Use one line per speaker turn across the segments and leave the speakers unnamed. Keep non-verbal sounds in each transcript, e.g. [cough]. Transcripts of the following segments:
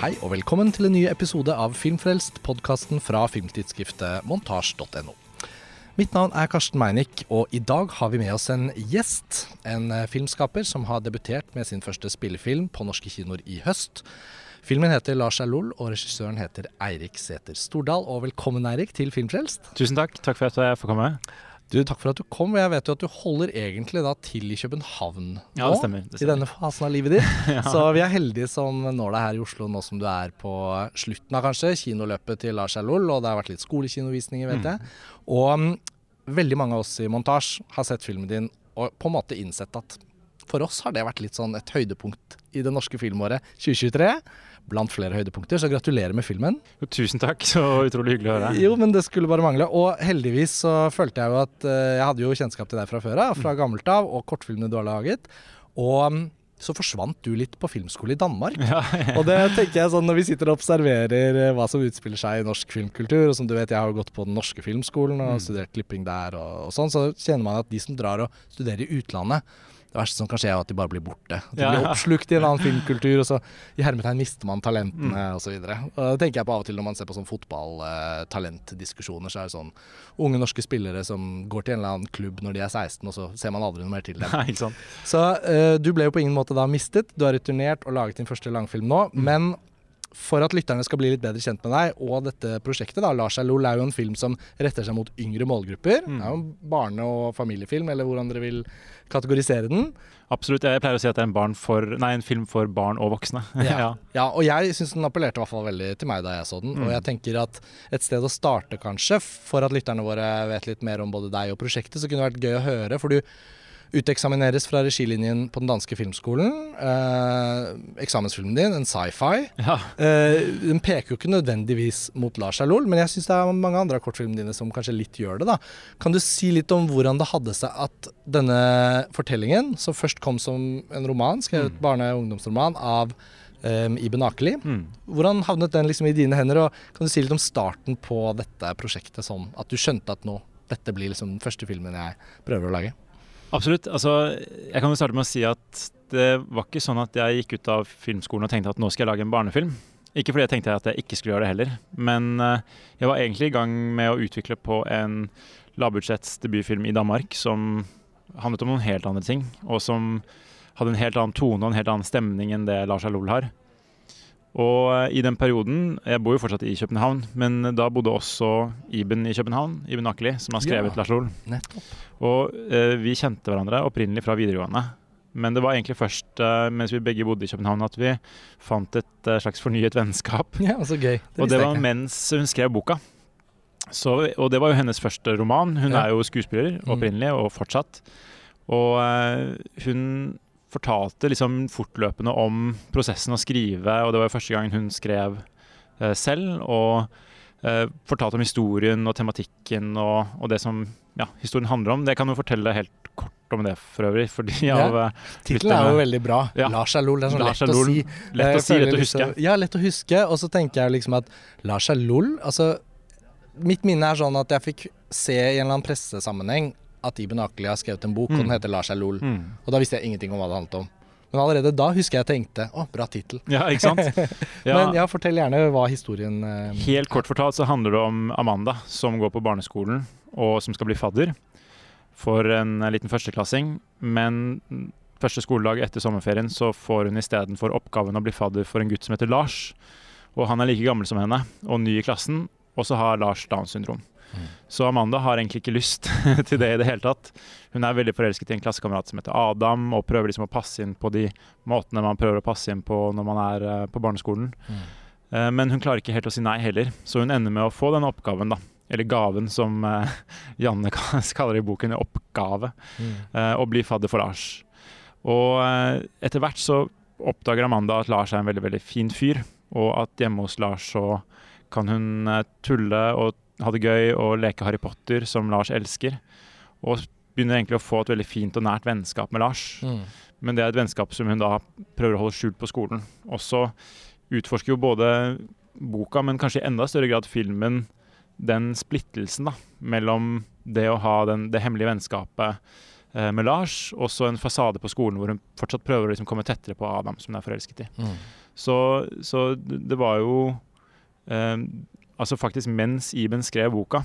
Hei og velkommen til en ny episode av Filmfrelst, podkasten fra filmtidsskriftet montasj.no. Mitt navn er Karsten Meinick, og i dag har vi med oss en gjest. En eh, filmskaper som har debutert med sin første spillefilm på norske kinoer i høst. Filmen heter Lars er og regissøren heter Eirik Sæther Stordal. Og velkommen, Eirik, til Filmfrelst.
Tusen takk. Takk for at jeg får komme.
Du, Takk for at du kom. Jeg vet jo at du holder egentlig da til i København nå.
Ja, det stemmer, det
I denne fasen av livet ditt. [laughs]
Ja.
Så vi er heldige som når deg her i Oslo nå som du er på slutten av kanskje kinoløpet til Lars er og det har vært litt skolekinovisninger, vet
Mm.
jeg. Og um, veldig mange av oss i montasje har sett filmen din og på en måte innsett at for oss har det vært litt sånn et høydepunkt i det norske filmåret 2023. Blant flere høydepunkter, så gratulerer med filmen.
Tusen takk, så utrolig hyggelig å høre.
Jo, men det skulle bare mangle. Og heldigvis så følte jeg jo at eh, Jeg hadde jo kjennskap til deg fra før av, fra gammelt av, og kortfilmene du har laget. Og mm, så forsvant du litt på filmskole i Danmark.
Ja,
Og det tenker jeg sånn når vi sitter og observerer eh, hva som utspiller seg i norsk filmkultur, og som du vet, jeg har jo gått på den norske filmskolen og
Mm.
studert klipping der og, og sånn, så kjenner man at de som drar og studerer i utlandet det verste som kan skje er at de bare blir borte. At de
Ja,
blir oppslukt i en annen filmkultur, og så i hermetegn mister man talentene
Mm.
Og Det tenker jeg på av og til når man ser på sånn fotballtalentdiskusjoner, så er det sånn unge norske spillere som går til en eller annen klubb når de er 16, og så ser man aldri noe mer til dem. [laughs]
Nei, sant.
Så uh, du ble jo på ingen måte da mistet. Du har returnert og laget din første langfilm nå.
Mm.
Men for at lytterne skal bli litt bedre kjent med deg og dette prosjektet, da, Lars lol er jo en film som retter seg mot yngre målgrupper.
Mm.
Det er jo en barne- og familiefilm, eller hvordan dere vil kategorisere den.
Absolutt. Jeg pleier å si at det er en, barn for, nei, en film for barn og voksne.
Ja. [laughs] Ja, og jeg syns den appellerte i hvert fall veldig til meg da jeg så den. Og
Mm.
jeg tenker at et sted å starte, kanskje, for at lytterne våre vet litt mer om både deg og prosjektet, så kunne det vært gøy å høre. For du uteksamineres fra regilinjen på den danske filmskolen. Eh, eksamensfilmen din, en sci-fi.
Ja.
Eh, den peker jo ikke nødvendigvis mot Lars Erlol, men jeg syns det er mange andre av kortfilmene dine som kanskje litt gjør det. da. Kan du si litt om hvordan det hadde seg at denne fortellingen, som først kom som en roman, skrevet
Mm.
barne- og ungdomsroman av um, Iben Akeli,
Mm.
hvordan havnet den liksom i dine hender? Og kan du si litt om starten på dette prosjektet, sånn at du skjønte at nå dette blir liksom den første filmen jeg prøver å lage?
Absolutt. Altså, jeg kan jo starte med å si at det var ikke sånn at jeg gikk ut av filmskolen og tenkte at nå skal jeg lage en barnefilm. Ikke fordi jeg tenkte at jeg ikke skulle gjøre det heller, men eh, jeg var egentlig i gang med å utvikle på en lavbudsjetts debutfilm i Danmark som handlet om noen helt andre ting, og som hadde en helt annen tone og en helt annen stemning enn det Lars Alol har. Og eh, i den perioden Jeg bor jo fortsatt i København, men da bodde også Iben i København. Iben Akeli, som har skrevet
Ja.
Lars
Ol'.
Og eh, vi kjente hverandre opprinnelig fra videregående. Men det var egentlig først eh, mens vi begge bodde i København at vi fant et eh, slags fornyet vennskap.
Ja, så gøy. Det
og det var mens hun skrev boka. Så, og det var jo hennes første roman. Hun
Ja.
er jo skuespiller
Mm.
opprinnelig, og fortsatt. Og eh, hun fortalte liksom fortløpende om prosessen å skrive, og det var jo første gang hun skrev eh, selv. Og eh, fortalte om historien og tematikken og, og det som ja, historien handler om. Det kan jo fortelle helt kort om det for øvrig, fordi
Ja.
eh,
Tittelen er jo veldig bra.
Ja.
Lars er lol. Det er sånn lett å si.
Lett å si, lett å
liksom-
huske.
Ja, lett å huske. Og så tenker jeg liksom at Lars er lol Altså, mitt minne er sånn at jeg fikk se i en eller annen pressesammenheng at Iben Akeli har skrevet en bok, og
Mm.
den heter Lars er lol.
Mm.
Og da visste jeg ingenting om hva det handlet om. Men allerede da husker jeg tenkte å, bra tittel.
Ja, ikke sant? [laughs] Ja.
Men ja, fortell gjerne hva historien eh,
Helt kort fortalt så handler det om Amanda som går på barneskolen og som skal bli fadder for en liten førsteklassing. Men første skoledag etter sommerferien så får hun istedenfor oppgaven å bli fadder for en gutt som heter Lars. Og han er like gammel som henne og ny i klassen, og så har Lars Downs syndrom.
Mm.
Så Amanda har egentlig ikke lyst [laughs] til det i det hele tatt. Hun er veldig forelsket i en klassekamerat som heter Adam, og prøver liksom å passe inn på de måtene man prøver å passe inn på når man er eh, på barneskolen.
Mm.
Eh, Men hun klarer ikke helt å si nei heller, så hun ender med å få denne oppgaven, da. Eller gaven, som eh, [laughs] Janne [laughs] kaller det i boken, oppgave.
Mm.
Og bli fadder for Lars. Og etter hvert så oppdager Amanda at Lars er en veldig, veldig fin fyr, og at hjemme hos Lars så kan hun tulle og ha det gøy og leke Harry Potter, som Lars elsker. Og begynner egentlig å få et veldig fint og nært vennskap med Lars.
Mm.
Men det er et vennskap som hun da prøver å holde skjult på skolen. Og så utforsker jo både boka, men kanskje i enda større grad filmen, den splittelsen da, mellom det å ha den, det hemmelige vennskapet eh, med Lars, og så en fasade på skolen hvor hun fortsatt prøver å liksom komme tettere på Adam, som hun er forelsket i.
Mm.
Så, så det var jo eh, Altså faktisk mens Iben skrev boka,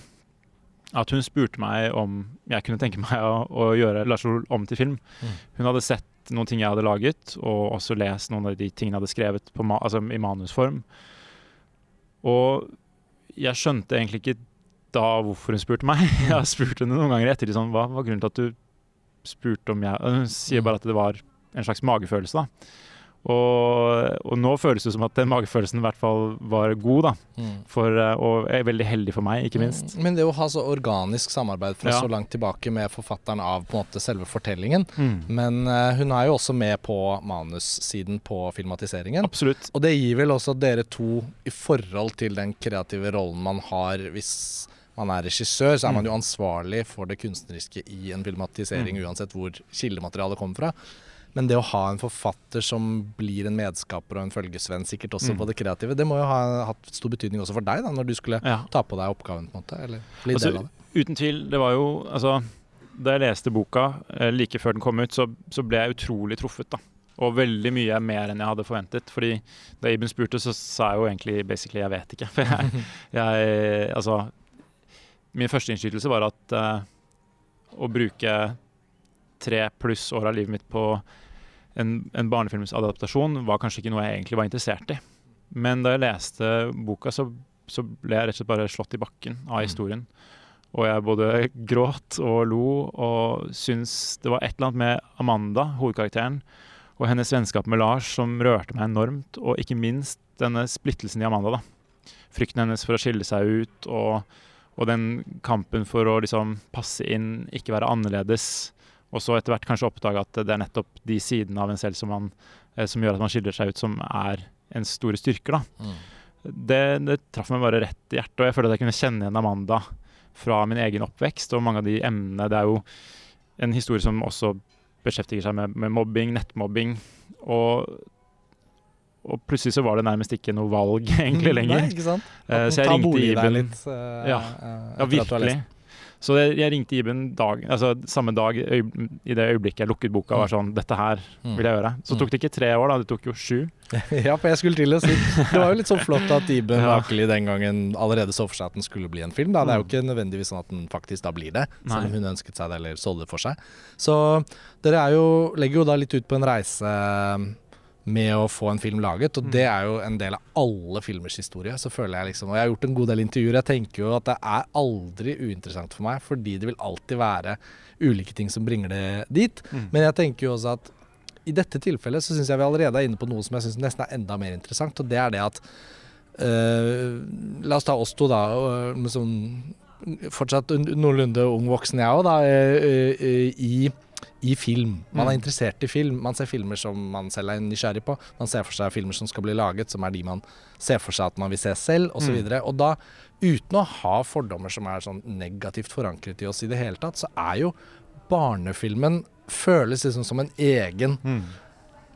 at hun spurte meg om jeg kunne tenke meg å, å gjøre Lars Ol om til film.
Mm.
Hun hadde sett noen ting jeg hadde laget, og også lest noen av de tingene jeg hadde skrevet ma altså i manusform. Og jeg skjønte egentlig ikke da hvorfor hun spurte meg. [laughs] Jeg har spurt henne noen ganger etter sånn, hva var grunnen til at du spurte om jeg Hun sier bare at det var en slags magefølelse, da. Og, og, nå føles det som at den magefølelsen i hvert fall var god, da. Mm. For, eh, og er veldig heldig for meg, ikke minst.
Mm. Men det å ha så organisk samarbeid fra ja. så langt tilbake med forfatteren av på en måte selve fortellingen mm. Men uh, hun er jo også med på manussiden på filmatiseringen.
Absolutt.
Og det gir vel også dere to i forhold til den kreative rollen man har hvis man er regissør, så er man mm. jo ansvarlig for det kunstneriske i en filmatisering, mm. uansett hvor kildematerialet kommer fra. Men det å ha en forfatter som blir en medskaper og en følgesvenn, sikkert også mm. på det kreative, det må jo ha hatt stor betydning også for deg, da, når du skulle ja. ta på deg oppgaven, på en måte? Eller bli altså, del av det?
Uten tvil. Det var jo Altså, da jeg leste boka eh, like før den kom ut, så, så ble jeg utrolig truffet, da. Og veldig mye mer enn jeg hadde forventet. Fordi da Iben spurte, så sa jeg jo egentlig basically jeg vet ikke. [laughs] For jeg, jeg Altså Min første innskytelse var at uh, å bruke tre pluss år av livet mitt på en, en barnefilmsadaptasjon var kanskje ikke noe jeg egentlig var interessert i. Men da jeg leste boka, så, så ble jeg rett og slett bare slått i bakken av mm. historien. Og jeg både [laughs] gråt og lo og syntes det var et eller annet med Amanda, hovedkarakteren, og hennes vennskap med Lars som rørte meg enormt. Og ikke minst denne splittelsen i Amanda. da. Frykten hennes for å skille seg ut, og, og den kampen for å liksom passe inn, ikke være annerledes. Og så etter hvert kanskje oppdage at det er nettopp de sidene av en selv som, man, eh, som gjør at man skiller seg ut, som er ens store styrker. da. Mm. Det, det, traff meg bare rett i hjertet, og jeg følte at jeg kunne kjenne igjen Amanda fra min egen oppvekst og mange av de emnene. Det er jo en historie som også beskjeftiger seg med, med mobbing, nettmobbing. Og, og, plutselig så var det nærmest ikke noe valg [laughs] egentlig lenger.
Nei, ikke sant?
Uh, så jeg ringte Iben. Litt, uh, ja, ja, virkelig. Så jeg, jeg ringte Iben dag, altså, samme dag i det øyeblikket jeg lukket boka og var sånn Dette her mm. vil jeg gjøre. Så tok det ikke tre år, da. Det tok jo sju. [laughs]
ja, for jeg skulle til å si Det var jo litt sånn flott at Iben ja. Akeli den gangen allerede så for seg at den skulle bli en film. Da. Det er jo mm. ikke nødvendigvis sånn at den faktisk da blir det, selv om hun ønsket seg det eller så det for seg. Så dere jo, legger jo da litt ut på en reise med å få en film laget. Og mm. det er jo en del av alle filmers historie. Så føler jeg liksom Og jeg har gjort en god del intervjuer. Jeg tenker jo at det er aldri uinteressant for meg, fordi det vil alltid være ulike ting som bringer det dit. Mm. Men jeg tenker jo også at i dette tilfellet så syns jeg vi allerede er inne på noe som jeg syns nesten er enda mer interessant, og det er det at øh, La oss ta oss to, da. Med sånn fortsatt noenlunde ung voksen, jeg òg, da. Øh, øh, i i film. Man er mm. interessert i film. Man ser filmer som man selv er nysgjerrig på. Man ser for seg filmer som skal bli laget, som er de man ser for seg at man vil se selv, osv. Og, så mm. og da, uten å ha fordommer som er sånn negativt forankret i oss i det hele tatt, så er jo barnefilmen føles liksom som en egen mm.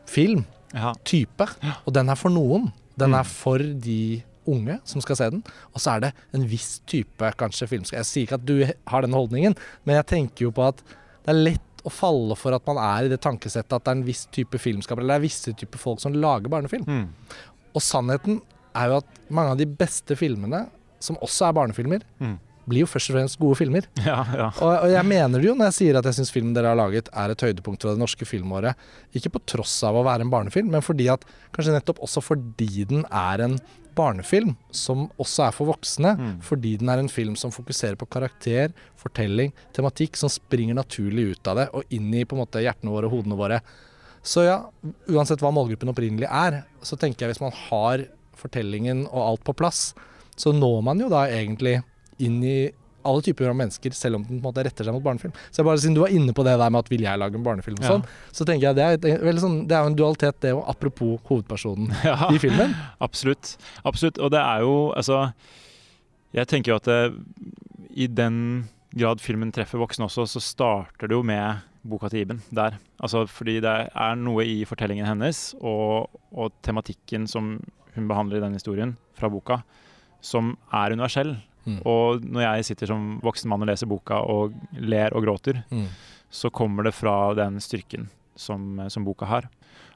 film. Ja. Type. Og den er for noen. Den er mm. for de unge som skal se den. Og så er det en viss type kanskje film. Jeg sier ikke at du har den holdningen, men jeg tenker jo på at det er lett å falle for at man er i det tankesettet at det er en viss type filmskaper, eller det er visse typer folk som lager barnefilm. Mm. Og sannheten er jo at mange av de beste filmene, som også er barnefilmer, mm. blir jo først og fremst gode filmer. [laughs]
Ja, ja.
Og, og, jeg mener det jo når jeg sier at jeg syns filmen dere har laget er et høydepunkt fra det norske filmåret. Ikke på tross av å være en barnefilm, men fordi at kanskje nettopp også fordi den er en barnefilm som også er for voksne, mm. fordi den er en film som fokuserer på karakter, fortelling, tematikk, som springer naturlig ut av det og inn i på en måte hjertene våre og hodene våre. Så ja, uansett hva målgruppen opprinnelig er, så tenker jeg hvis man har fortellingen og alt på plass, så når man jo da egentlig inn i alle typer av mennesker, selv om den på en måte retter seg mot barnefilm. Så jeg bare Siden du var inne på det der med at vil jeg lage en barnefilm, og sånn, så tenker jeg det er, veldig sånn, det er jo en dualitet, det òg, apropos hovedpersonen [laughs] ja, i filmen.
Absolutt. Absolutt. Og det er jo altså Jeg tenker jo at det, i den grad filmen treffer voksne også, så starter det jo med boka til Iben der. Altså fordi det er noe i fortellingen hennes og, og tematikken som hun behandler i den historien fra boka, som er universell. Mm. Og når jeg sitter som voksen mann og leser boka og ler og gråter, mm. så kommer det fra den styrken som, som boka har.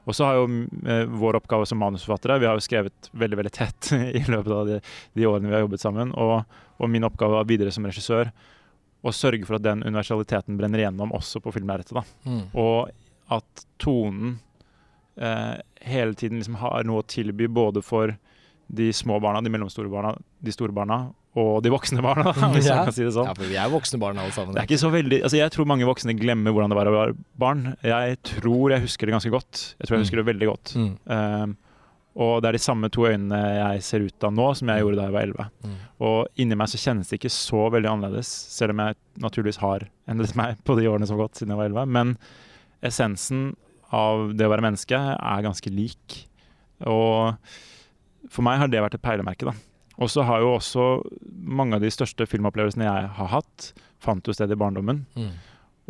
Og så har jo eh, vår oppgave som manusforfattere Vi har jo skrevet veldig veldig tett [laughs] i løpet av de, de årene vi har jobbet sammen. Og, og min oppgave er videre som regissør å sørge for at den universaliteten brenner igjennom også på filmlerretet.
Mm.
Og at tonen eh, hele tiden liksom har noe å tilby både for de små barna, de mellomstore barna, de store barna og de voksne barna, [laughs] hvis
Ja.
man kan si det sånn.
Ja, for vi er voksne barn alle sammen.
Det er ikke så veldig, altså Jeg tror mange voksne glemmer hvordan det var å være barn. Jeg tror jeg husker det ganske godt. Jeg tror jeg
Mm.
husker det veldig godt.
Mm.
Um, og det er de samme to øynene jeg ser ut av nå, som jeg gjorde da jeg var 11.
Mm.
Og inni meg så kjennes det ikke så veldig annerledes, selv om jeg naturligvis har endret [laughs] meg på de årene som har gått siden jeg var 11. Men essensen av det å være menneske er ganske lik. Og for meg har det vært et peilemerke, da. Og så har jo også mange av de største filmopplevelsene jeg har hatt, fant jo sted i barndommen.
Mm.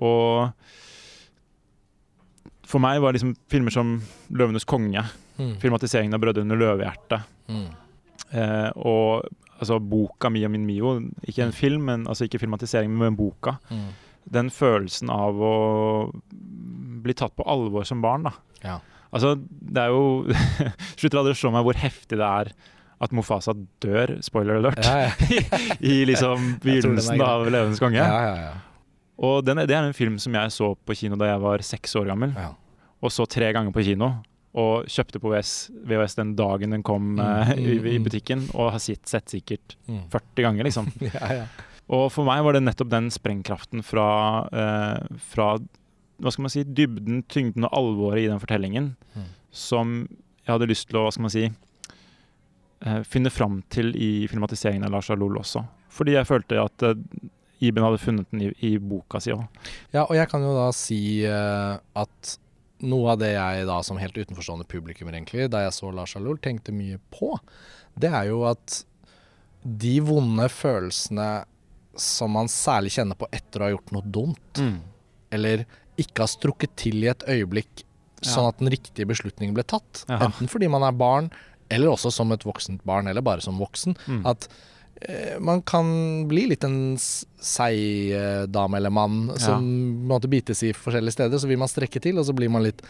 Og for meg var liksom filmer som 'Løvenes konge',
Mm.
filmatiseringen av 'Brødrene Løvehjerte'
Mm.
eh, og altså boka 'Mio min Mio', ikke en film, men, altså ikke filmatisering, men boka.
Mm.
Den følelsen av å bli tatt på alvor som barn, da.
Ja.
Altså, det er jo [laughs] Slutter aldri å slå meg hvor heftig det er at Mofasa dør, spoiler alert,
Ja, ja. [laughs]
i liksom begynnelsen av 'Løvenes konge'.
ja, ja, ja.
Og den, det er en film som jeg så på kino da jeg var seks år gammel.
Ja.
Og så tre ganger på kino. Og kjøpte på VHS, VHS den dagen den kom
Mm,
eh, i,
mm,
i
mm.
butikken, og har sett, sett sikkert
Mm.
40 ganger, liksom. [laughs]
ja, ja.
Og for meg var det nettopp den sprengkraften fra, eh, fra hva skal man si, dybden, tyngden og alvoret i den fortellingen
Mm.
som jeg hadde lyst til å hva skal man si, finne fram til i filmatiseringen av Lars Alol også. Fordi jeg følte at eh, Iben hadde funnet den i, i boka si òg.
Ja, og jeg kan jo da si eh, at noe av det jeg da som helt utenforstående publikummer egentlig, da jeg så Lars Alol, tenkte mye på, det er jo at de vonde følelsene som man særlig kjenner på etter å ha gjort noe dumt, eller ikke har strukket til i et øyeblikk sånn
Ja.
at den riktige beslutningen ble tatt,
Ja.
enten fordi man er barn, eller også som et voksent barn, eller bare som voksen,
Mm.
at eh, man kan bli litt en seig eh, dame eller mann som måtte bites i forskjellige steder. Så vil man strekke til, og så blir man litt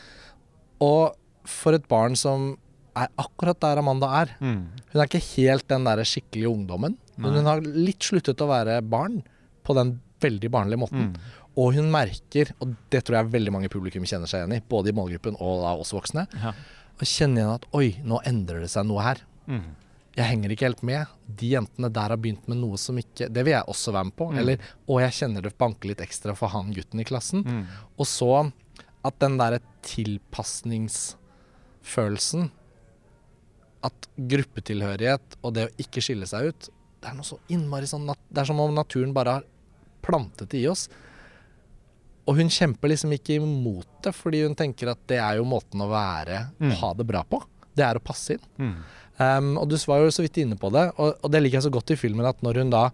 Og for et barn som er akkurat der Amanda er
Mm.
Hun er ikke helt den der skikkelige ungdommen, men hun har litt sluttet å være barn på den veldig barnlige måten.
Mm.
Og hun merker, og det tror jeg veldig mange publikum kjenner seg igjen i, både i målgruppen og da oss voksne,
Ja.
Og kjenne igjen at oi, nå endrer det seg noe her.
Mm.
jeg henger ikke helt med. De jentene der har begynt med noe som ikke Det vil jeg også være med på.
Mm.
Eller og jeg kjenner det banker litt ekstra for han gutten i klassen.
Mm.
Og så at den derre tilpasningsfølelsen At gruppetilhørighet og det å ikke skille seg ut, det er noe så innmari sånn Det er som om naturen bare har plantet det i oss. Og hun kjemper liksom ikke imot det, fordi hun tenker at det er jo måten å være
Mm.
ha det bra på. Det er å passe inn.
Mm.
Um, og du var jo så vidt inne på det, og, og det liker jeg så godt i filmen at når hun da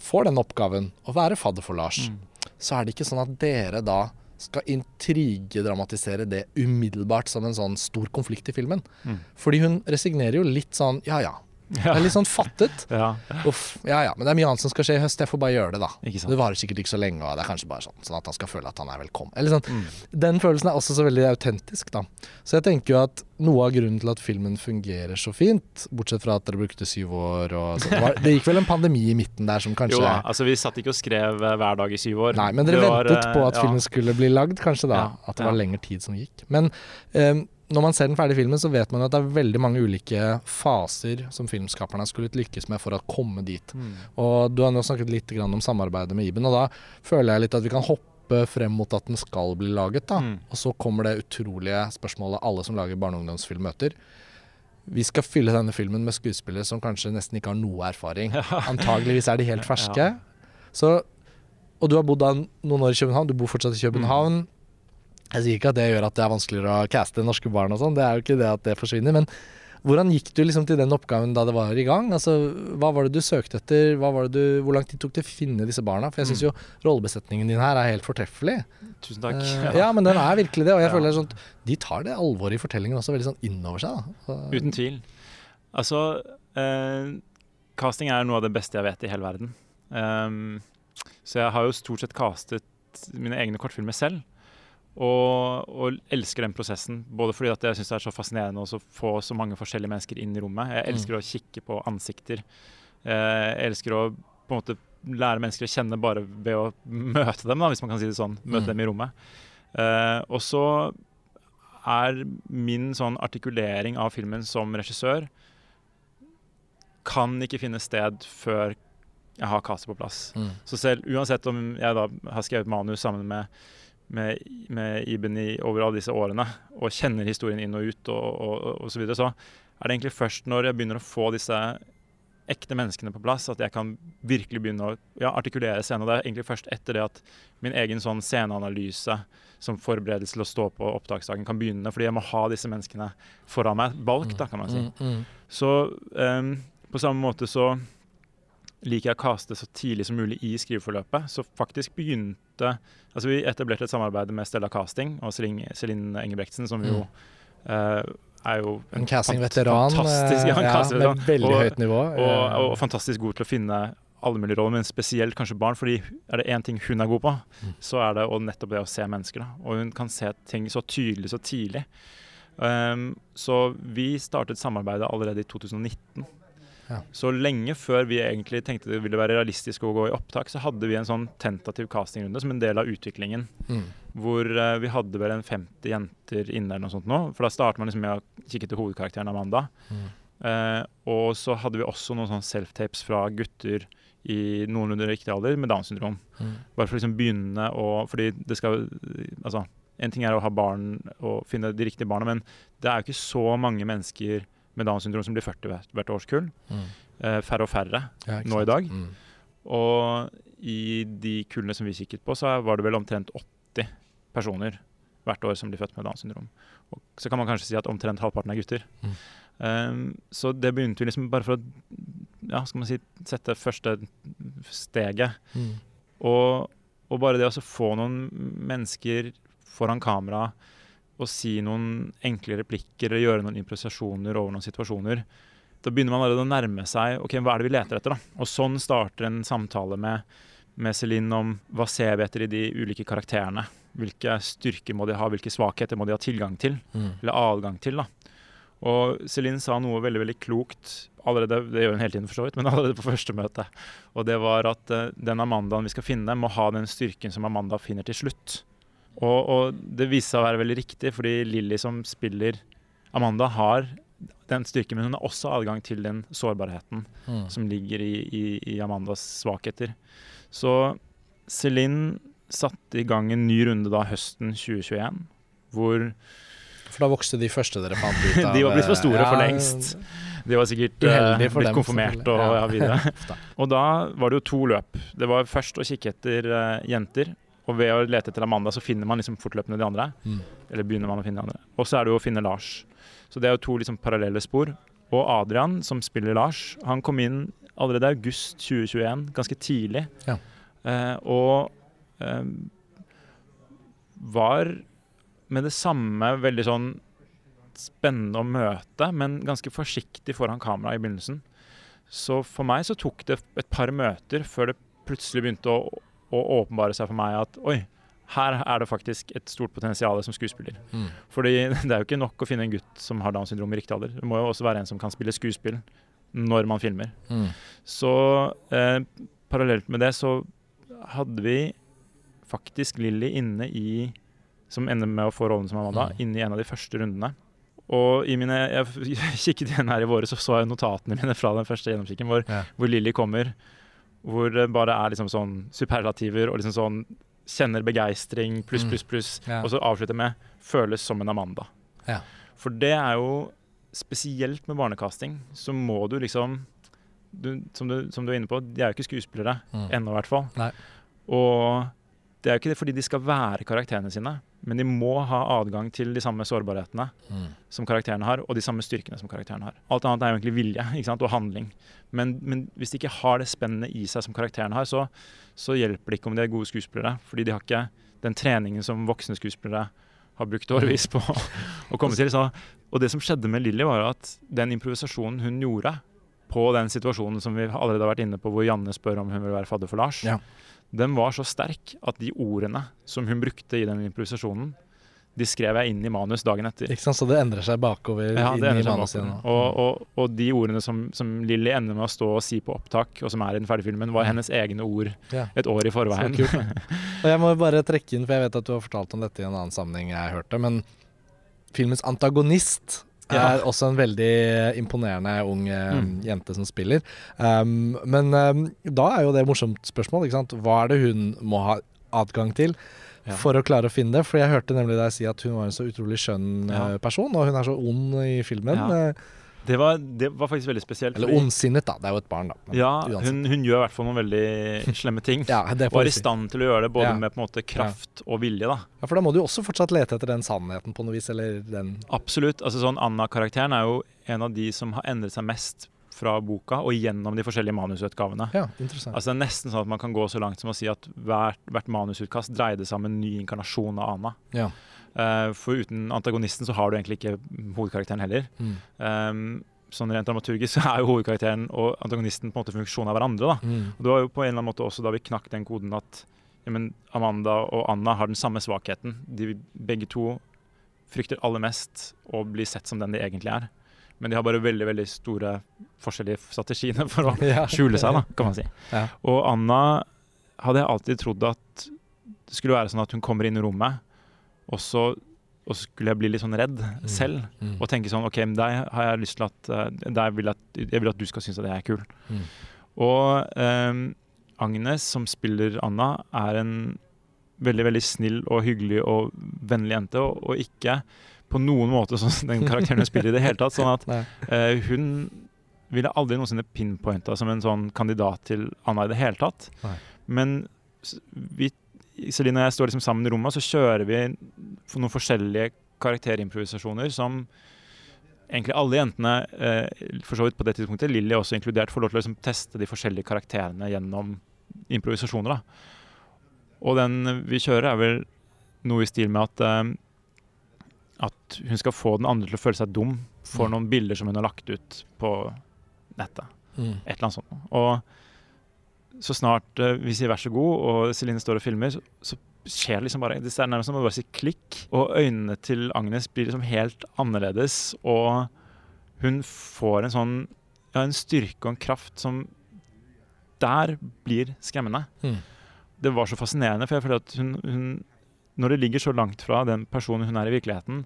får den oppgaven å være fadder for Lars,
Mm.
så er det ikke sånn at dere da skal intrigedramatisere det umiddelbart som en sånn stor konflikt i filmen.
Mm.
Fordi hun resignerer jo litt sånn ja ja. Det
Ja.
er litt sånn fattet.
ja.
Uff, ja ja, men det er mye annet som skal skje i høst, jeg får bare gjøre det, da. Det varer sikkert ikke så lenge, og det er kanskje bare sånn, sånn at han skal føle at han er velkommen. Eller sånn.
Mm.
Den følelsen er også så veldig autentisk, da. Så jeg tenker jo at noe av grunnen til at filmen fungerer så fint, bortsett fra at dere brukte syv år og sånn det, var, det gikk vel en pandemi i midten der som kanskje
Jo da, altså vi satt ikke og skrev eh, hver dag i syv år.
Nei, men dere
var,
ventet på
eh,
at
ja.
filmen skulle bli lagd, kanskje da. At det var lengre tid som gikk. Men eh, når man ser den ferdige filmen, så vet man jo at det er veldig mange ulike faser som filmskaperne skulle lykkes med for å komme dit.
Mm.
Og du har nå snakket litt grann om samarbeidet med Iben, og da føler jeg litt at vi kan hoppe frem mot at den skal bli laget, da.
Mm.
Og så kommer det utrolige spørsmålet alle som lager barne- og ungdomsfilm møter. Vi skal fylle denne filmen med skuespillere som kanskje nesten ikke har noe erfaring. [laughs] Antageligvis er de helt ferske. Så, og du har bodd da noen år i København, du bor fortsatt i København. Jeg sier ikke at det gjør at det er vanskeligere å caste norske barn og sånn, det er jo ikke det at det forsvinner. Men hvordan gikk du liksom til den oppgaven da det var i gang? Altså, hva var det du søkte etter? Hva var det du, hvor lang tid tok det å finne disse barna? For jeg syns jo rollebesetningen din her er helt fortreffelig.
Tusen takk. [laughs]
ja, ja, men den er virkelig det. Og jeg
Ja.
føler sånn de tar det alvoret i fortellingen også veldig sånn innover seg. Så-
Uten tvil. Altså, eh, casting er noe av det beste jeg vet i hele verden. Um, så jeg har jo stort sett castet mine egne kortfilmer selv. Og, og, elsker den prosessen. Både fordi at jeg syns det er så fascinerende å få så mange forskjellige mennesker inn i rommet. Jeg elsker mm. å kikke på ansikter. Eh, jeg elsker å på en måte lære mennesker å kjenne bare ved å møte dem, da, hvis man kan si det sånn. Møte mm. dem i rommet. Eh, og så er min sånn artikulering av filmen som regissør kan ikke finne sted før jeg har castet på plass. Mm. Så selv uansett om jeg da har skrevet manus sammen med med, med Iben i, over alle disse årene, og kjenner historien inn og ut, og, og, og så, videre, så er det egentlig først når jeg begynner å få disse ekte menneskene på plass, at jeg kan virkelig begynne å ja, artikulere scenen. Og det er egentlig først etter det at min egen sånn sceneanalyse som forberedelse til å stå på opptaksdagen kan begynne, fordi jeg må ha disse menneskene foran meg, valgt, da, kan man si. Mm, mm, mm. Så um, på samme måte så liker jeg å kaste så tidlig som mulig i skriveforløpet. Så faktisk begynte Altså vi etablerte et samarbeid med Stella Casting og Celine Engebrektsen, som jo mm. uh, er jo
en, en castingveteran fantastisk, ja, ja, med veldig og, høyt nivå.
Og, og, og, fantastisk god til å finne alle mulige roller, men spesielt kanskje barn. fordi er det én ting hun er god på, mm. så er det nettopp det å se mennesker. Da. Og hun kan se ting så tydelig så tidlig. Um, så vi startet samarbeidet allerede i 2019. Ja. Så lenge før vi egentlig tenkte det ville være realistisk å gå i opptak, så hadde vi en sånn tentativ castingrunde som en del av utviklingen. Mm. Hvor uh, vi hadde vel en 50 jenter inne eller noe sånt nå. For da starter man liksom med å kikke til hovedkarakteren Amanda. Mm. Uh, og så hadde vi også noen sånne self-tapes fra gutter i noenlunde riktig alder med Downs syndrom. Mm. Bare for å liksom begynne å Fordi det skal Altså, en ting er å ha barn og finne de riktige barna, men det er jo ikke så mange mennesker med Downs syndrom som blir 40 hvert, årskull. Mm. Eh, færre og færre ja, nå i dag. Mm. Og i de kullene som vi kikket på, så var det vel omtrent 80 personer hvert år som blir født med Downs syndrom. Og så kan man kanskje si at omtrent halvparten er gutter. Mm. Um, så det begynte vi liksom bare for å ja, skal man si, sette første steget. Mm. Og, og, bare det å få noen mennesker foran kamera å si noen enkle replikker eller gjøre noen improvisasjoner over noen situasjoner. Da begynner man allerede å nærme seg ok, hva er det vi leter etter. da? Og sånn starter en samtale med, med Celine om hva ser vi etter i de ulike karakterene. Hvilke styrker må de ha, hvilke svakheter må de ha tilgang til, mm. eller adgang til. da. Og Celine sa noe veldig veldig klokt allerede, det gjør hun hele tiden for så vidt, men [laughs] allerede på første møte. Og det var at uh, den Amandaen vi skal finne, må ha den styrken som Amanda finner til slutt. Og, og, det viste seg å være veldig riktig, fordi Lilly som spiller Amanda, har den styrken, men hun har også adgang til den sårbarheten mm. som ligger i, i, i, Amandas svakheter. Så Celine satte i gang en ny runde da høsten 2021, hvor
For da vokste de første dere fant ut [laughs]
av De var blitt for store ja, for lengst. De var sikkert uh, blitt dem, konfirmert og ja. videre. [laughs] og da var det jo to løp. Det var først å kikke etter uh, jenter og ved å lete etter Amanda, så finner man liksom fortløpende de andre. Mm. Eller begynner man å finne de andre. Og så er det jo å finne Lars. Så det er jo to liksom parallelle spor. Og Adrian, som spiller Lars, han kom inn allerede i august 2021, ganske tidlig. Ja. Eh, og eh, var med det samme veldig sånn spennende å møte, men ganske forsiktig foran kamera i begynnelsen. Så for meg så tok det et par møter før det plutselig begynte å og åpenbare seg for meg at oi, her er det faktisk et stort potensial som skuespiller. Mm. Fordi [laughs] det er jo ikke nok å finne en gutt som har Downs syndrom i riktig alder. Det må jo også være en som kan spille skuespill når man filmer. Mm. Så eh, parallelt med det så hadde vi faktisk Lilly inne i Som ender med å få rollen som Amanda, mm. inne i en av de første rundene. Og i mine, jeg [laughs] kikket igjen her i våre, så så jeg notatene mine fra den første gjennomkikken, hvor, ja. hvor Lilly kommer hvor det bare er liksom sånn superlativer og liksom sånn Kjenner begeistring, pluss, mm. pluss, pluss. Ja. Og så avslutter med 'føles som en Amanda'. Ja. For det er jo Spesielt med barnekasting så må du liksom du, som, du, som, du, er inne på, de er jo ikke skuespillere mm. ennå, i hvert fall. Nei. Og det er jo ikke det fordi de skal være karakterene sine, men de må ha adgang til de samme sårbarhetene mm. som karakterene har, og de samme styrkene som karakterene har. Alt annet er jo egentlig vilje [laughs] og handling. Men, men, hvis de ikke har det spennende i seg som karakterene har, så, så, hjelper det ikke om de er gode skuespillere. Fordi de har ikke den treningen som voksne skuespillere har brukt årevis på å komme til. Så, og det som skjedde med Lilly, var at den improvisasjonen hun gjorde på den situasjonen som vi allerede har vært inne på, hvor Janne spør om hun vil være fadder for Lars, ja. Den var så sterk at de ordene som hun brukte i den improvisasjonen, de skrev jeg inn i manus dagen etter.
Ikke sant, Så det endrer seg bakover
Ja, det endrer seg bakover. Og, og, og de ordene som, som Lilly ender med å stå og si på opptak, og som er i den ferdige filmen, var
Mm.
hennes egne ord
Ja.
et år i
Så
forveien.
kult. [laughs] Og jeg må bare trekke inn, for jeg vet at du har fortalt om dette i en annen sammenheng jeg hørte, men filmens antagonist
Ja.
er også en veldig imponerende ung eh,
Mm.
jente som spiller. Um, men um, da er jo det et morsomt spørsmål. Hva er det hun må ha adgang til
Ja.
for å klare å finne det? For jeg hørte nemlig deg si at hun var en så utrolig skjønn
Ja.
eh, person, og hun er så ond i filmen.
Ja. Det, var, det var faktisk veldig spesielt.
Eller ondsinnet, da. Det er jo et barn, da. Men
Ja, hun, hun gjør i hvert fall noen veldig slemme ting. [laughs]
ja, det
Og er i stand til å gjøre det både
Ja.
med på en måte kraft og vilje. da.
Ja, for da må du jo også fortsatt lete etter den sannheten på noe vis, eller den
Absolutt. altså sånn Anna-karakteren er jo en av de som har endret seg mest fra boka og gjennom de forskjellige manusutgavene.
Ja, interessant.
Altså Det er nesten sånn at man kan gå så langt som å si at hvert, hvert manusutkast dreide seg om en ny inkarnasjon av Anna.
Ja.
Eh, for uten antagonisten så har du egentlig ikke hovedkarakteren heller.
Mm.
Um, sånn Rent dramaturgisk så er jo hovedkarakteren og antagonisten på en måte funksjon av hverandre. da.
Mm.
Og Det var jo på en eller annen måte også da vi knakk den koden at ja, men Amanda og Anna har den samme svakheten. De begge to frykter aller mest å bli sett som den de egentlig er. Men de har bare veldig veldig store forskjellige strategiene [laughs] for å [laughs]
Ja.
skjule seg, da, kan man si.
Ja.
Og Anna hadde jeg alltid trodd at det skulle være sånn at hun kommer inn i rommet, og så og så skulle jeg bli litt sånn redd selv.
Mm.
Og tenke sånn OK, men deg har jeg lyst til at eh, vil jeg, at jeg vil at du skal synes at jeg er kul.
Mm.
Og um, Agnes, som spiller Anna, er en veldig veldig snill og hyggelig og vennlig jente, og, og ikke på noen måte sånn som den karakteren hun spiller i det hele tatt. Sånn at [laughs] eh, hun ville aldri noensinne pinpointa som en sånn kandidat til Anna i det hele tatt.
Nei.
Men vi, Celine og jeg står liksom sammen i rommet, og så kjører vi for noen forskjellige karakterimprovisasjoner som egentlig alle jentene, eh, for så vidt på det tidspunktet, Lilly også inkludert, får lov til å liksom teste de forskjellige karakterene gjennom improvisasjoner. da. Og den vi kjører, er vel noe i stil med at eh, at hun skal få den andre til å føle seg dum for
Mm.
noen bilder som hun har lagt ut på nettet.
Mm.
Et eller annet sånt. Og så snart eh, vi sier vær så god, og Celine står og filmer, så, så skjer det liksom bare Det er nærmest som å bare si klikk. Og øynene til Agnes blir liksom helt annerledes, og hun får en sånn ja, en styrke og en kraft som der blir skremmende.
Mm.
Det var så fascinerende, for jeg føler at hun, hun Når det ligger så langt fra den personen hun er i virkeligheten,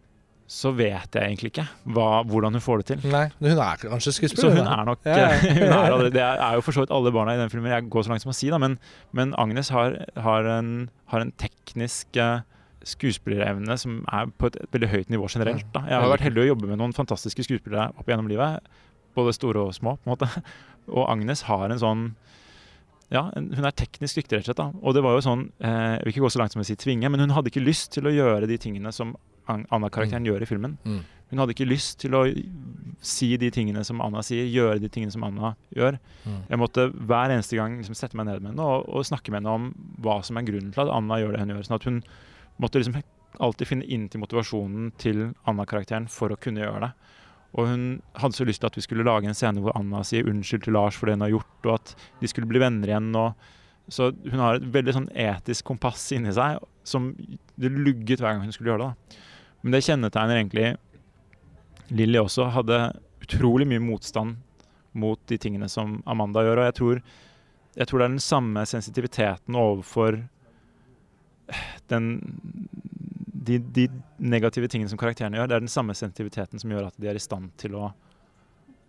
så vet jeg egentlig ikke hva, hvordan hun får det til.
Nei, hun er kanskje skuespiller?
Så hun
da.
er nok
Ja, ja.
hun er, allerede- Det [laughs] er jo for så vidt alle barna i den filmen jeg går så langt som å si, da, men, men Agnes har, har, en, har en teknisk eh, skuespillerevne som er på et veldig høyt nivå generelt. Da. Jeg har vært heldig å jobbe med noen fantastiske skuespillere opp gjennom livet, både store og små. på en måte. [laughs] Og Agnes har en sånn ja, hun er teknisk dyktig, rett og slett. da. Og det var jo sånn, eh, Jeg vil ikke gå så langt som å si tvinge, men hun hadde ikke lyst til å gjøre de tingene som An- Anna-karakteren gjør i filmen.
Mm.
Hun hadde ikke lyst til å si de tingene som Anna sier, gjøre de tingene som Anna gjør.
Mm.
Jeg måtte hver eneste gang liksom sette meg ned med henne og, og snakke med henne om hva som er grunnen til at Anna gjør det hun gjør. Sånn at hun måtte liksom alltid finne inn til motivasjonen til Anna-karakteren for å kunne gjøre det. Og hun hadde så lyst til at vi skulle lage en scene hvor Anna sier unnskyld til Lars for det hun har gjort, og at de skulle bli venner igjen. Så hun har et veldig sånn etisk kompass inni seg som det lugget hver gang hun skulle gjøre det. da. Men det kjennetegner egentlig Lilly også. Hadde utrolig mye motstand mot de tingene som Amanda gjør. Og jeg tror, jeg tror det er den samme sensitiviteten overfor den, de, de negative tingene som karakterene gjør. Det er den samme sensitiviteten som gjør at de er i stand til å,